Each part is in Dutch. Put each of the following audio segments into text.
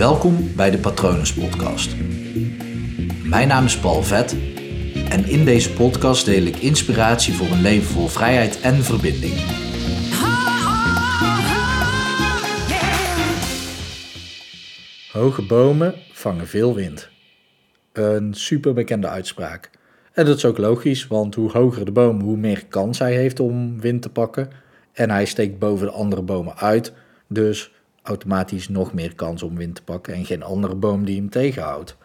Welkom bij de Patronus Podcast. Mijn naam is Paul Vet en in deze podcast deel ik inspiratie voor een leven vol vrijheid en verbinding. Hoge bomen vangen veel wind. Een super bekende uitspraak. En dat is ook logisch, want hoe hoger de boom, hoe meer kans hij heeft om wind te pakken. En hij steekt boven de andere bomen uit, dus automatisch nog meer kans om wind te pakken en geen andere boom die hem tegenhoudt.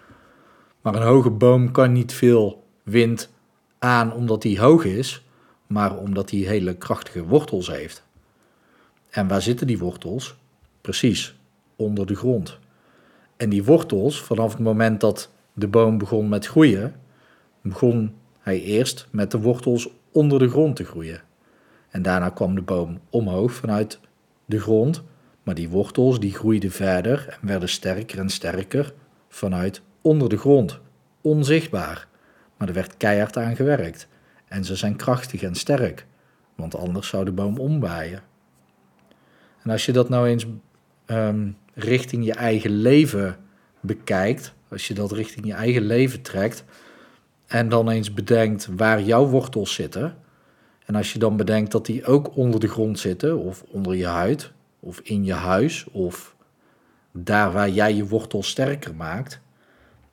Maar een hoge boom kan niet veel wind aan omdat hij hoog is, maar omdat hij hele krachtige wortels heeft. En waar zitten die wortels? Precies, onder de grond. En die wortels, vanaf het moment dat de boom begon met groeien, begon hij eerst met de wortels onder de grond te groeien. En daarna kwam de boom omhoog vanuit de grond, maar die wortels die groeiden verder en werden sterker en sterker vanuit onder de grond, onzichtbaar. Maar er werd keihard aan gewerkt en ze zijn krachtig en sterk, want anders zou de boom omwaaien. En als je dat nou eens ehm, richting je eigen leven bekijkt, als je dat richting je eigen leven trekt en dan eens bedenkt waar jouw wortels zitten, en als je dan bedenkt dat die ook onder de grond zitten, of onder je huid, of in je huis, of daar waar jij je wortels sterker maakt,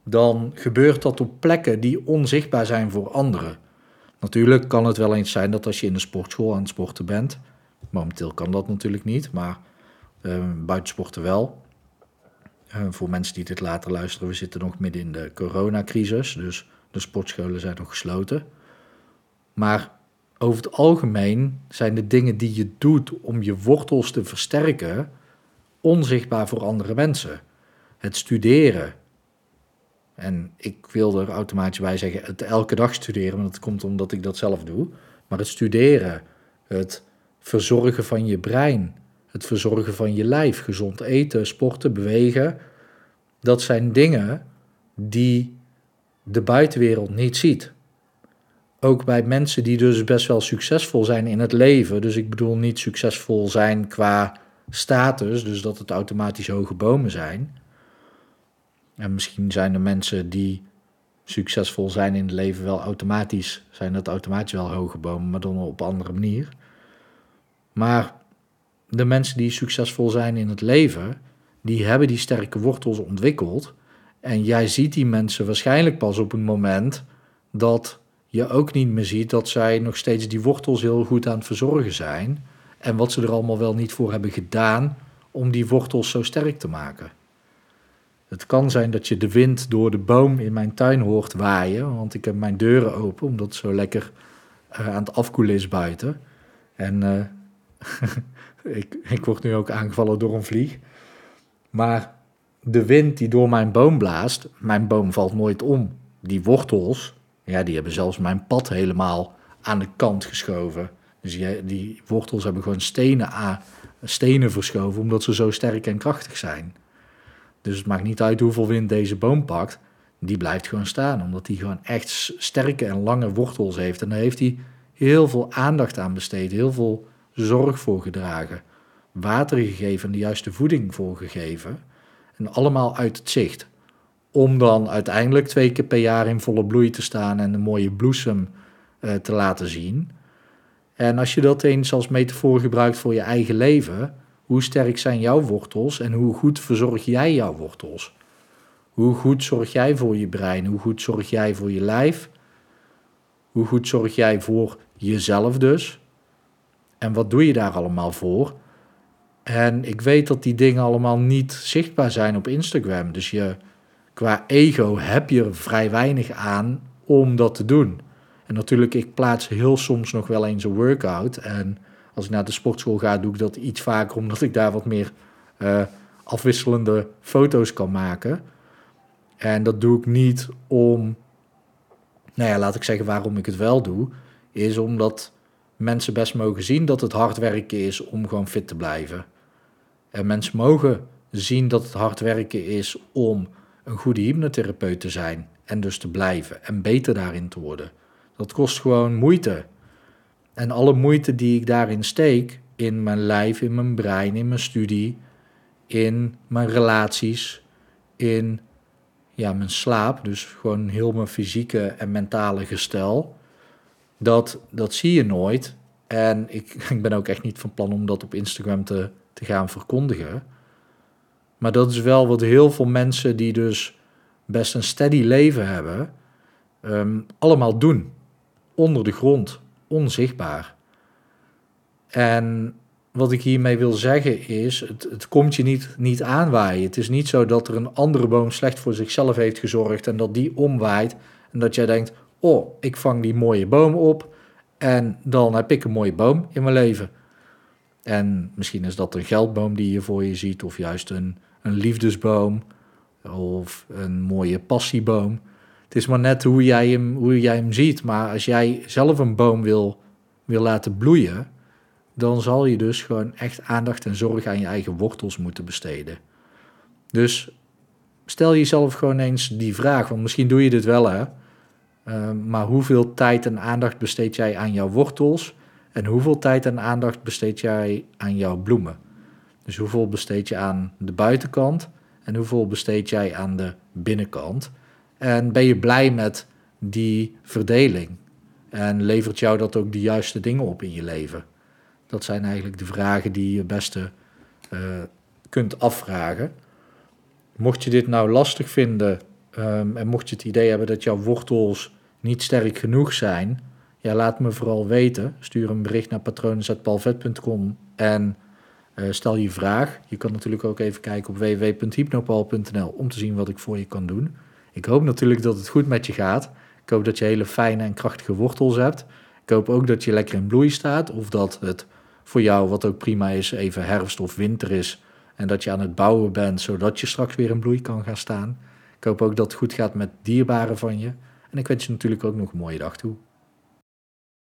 dan gebeurt dat op plekken die onzichtbaar zijn voor anderen. Natuurlijk kan het wel eens zijn dat als je in de sportschool aan het sporten bent, momenteel kan dat natuurlijk niet, maar uh, buitensporten wel. Uh, voor mensen die dit later luisteren, we zitten nog midden in de coronacrisis, dus de sportscholen zijn nog gesloten. Maar over het algemeen zijn de dingen die je doet om je wortels te versterken onzichtbaar voor andere mensen. Het studeren. En ik wil er automatisch bij zeggen, het elke dag studeren, want dat komt omdat ik dat zelf doe. Maar het studeren, het verzorgen van je brein, het verzorgen van je lijf, gezond eten, sporten, bewegen. Dat zijn dingen die de buitenwereld niet ziet ook bij mensen die dus best wel succesvol zijn in het leven. Dus ik bedoel niet succesvol zijn qua status, dus dat het automatisch hoge bomen zijn. En misschien zijn er mensen die succesvol zijn in het leven wel automatisch, zijn dat automatisch wel hoge bomen, maar dan op een andere manier. Maar de mensen die succesvol zijn in het leven, die hebben die sterke wortels ontwikkeld. En jij ziet die mensen waarschijnlijk pas op een moment dat je ook niet meer ziet dat zij nog steeds die wortels heel goed aan het verzorgen zijn. En wat ze er allemaal wel niet voor hebben gedaan om die wortels zo sterk te maken. Het kan zijn dat je de wind door de boom in mijn tuin hoort waaien, want ik heb mijn deuren open omdat het zo lekker uh, aan het afkoelen is buiten. En uh, ik, ik word nu ook aangevallen door een vlieg. Maar de wind die door mijn boom blaast, mijn boom valt nooit om. Die wortels, ja, die hebben zelfs mijn pad helemaal aan de kant geschoven. Dus die, die wortels hebben gewoon stenen, aan, stenen verschoven, omdat ze zo sterk en krachtig zijn. Dus het maakt niet uit hoeveel wind deze boom pakt, die blijft gewoon staan, omdat hij gewoon echt sterke en lange wortels heeft. En daar heeft hij heel veel aandacht aan besteed, heel veel zorg voor gedragen, water gegeven en de juiste voeding voor gegeven. En allemaal uit het zicht om dan uiteindelijk twee keer per jaar in volle bloei te staan en een mooie bloesem uh, te laten zien. En als je dat eens als metafoor gebruikt voor je eigen leven, hoe sterk zijn jouw wortels en hoe goed verzorg jij jouw wortels? Hoe goed zorg jij voor je brein? Hoe goed zorg jij voor je lijf? Hoe goed zorg jij voor jezelf dus? En wat doe je daar allemaal voor? En ik weet dat die dingen allemaal niet zichtbaar zijn op Instagram. Dus je, qua ego heb je er vrij weinig aan om dat te doen. En natuurlijk, ik plaats heel soms nog wel eens een workout. En als ik naar de sportschool ga, doe ik dat iets vaker, omdat ik daar wat meer uh, afwisselende foto's kan maken. En dat doe ik niet om, nou ja, laat ik zeggen waarom ik het wel doe, is omdat mensen best mogen zien dat het hard werken is om gewoon fit te blijven. En mensen mogen zien dat het hard werken is om een goede hypnotherapeut te zijn en dus te blijven en beter daarin te worden. Dat kost gewoon moeite. En alle moeite die ik daarin steek, in mijn lijf, in mijn brein, in mijn studie, in mijn relaties, in ja, mijn slaap, dus gewoon heel mijn fysieke en mentale gestel. Dat, dat zie je nooit. En ik, ik ben ook echt niet van plan om dat op Instagram te, te gaan verkondigen. Maar dat is wel wat heel veel mensen die dus best een steady leven hebben, ehm, allemaal doen. Onder de grond, onzichtbaar. En wat ik hiermee wil zeggen is, het, het komt je niet, niet aanwaaien. Het is niet zo dat er een andere boom slecht voor zichzelf heeft gezorgd en dat die omwaait. En dat jij denkt, oh, ik vang die mooie boom op en dan heb ik een mooie boom in mijn leven. En misschien is dat een geldboom die je voor je ziet, of juist een, een liefdesboom, of een mooie passieboom. Het is maar net hoe jij hem, hoe jij hem ziet. Maar als jij zelf een boom wil, wil laten bloeien, dan zal je dus gewoon echt aandacht en zorg aan je eigen wortels moeten besteden. Dus stel jezelf gewoon eens die vraag, want misschien doe je dit wel hè. Ehm, maar hoeveel tijd en aandacht besteed jij aan jouw wortels en hoeveel tijd en aandacht besteed jij aan jouw bloemen? Dus hoeveel besteed je aan de buitenkant en hoeveel besteed jij aan de binnenkant? En ben je blij met die verdeling? En levert jou dat ook de juiste dingen op in je leven? Dat zijn eigenlijk de vragen die je beste uh, kunt afvragen. Mocht je dit nou lastig vinden um, en mocht je het idee hebben dat jouw wortels niet sterk genoeg zijn, ja, laat me vooral weten. Stuur een bericht naar patronen.palvet.com en uh, stel je vraag. Je kan natuurlijk ook even kijken op www.hypnopal.nl om te zien wat ik voor je kan doen. Ik hoop natuurlijk dat het goed met je gaat. Ik hoop dat je hele fijne en krachtige wortels hebt. Ik hoop ook dat je lekker in bloei staat of dat het voor jou, wat ook prima is, even herfst of winter is. En dat je aan het bouwen bent, zodat je straks weer in bloei kan gaan staan. Ik hoop ook dat het goed gaat met dierbaren van je. En ik wens je natuurlijk ook nog een mooie dag toe.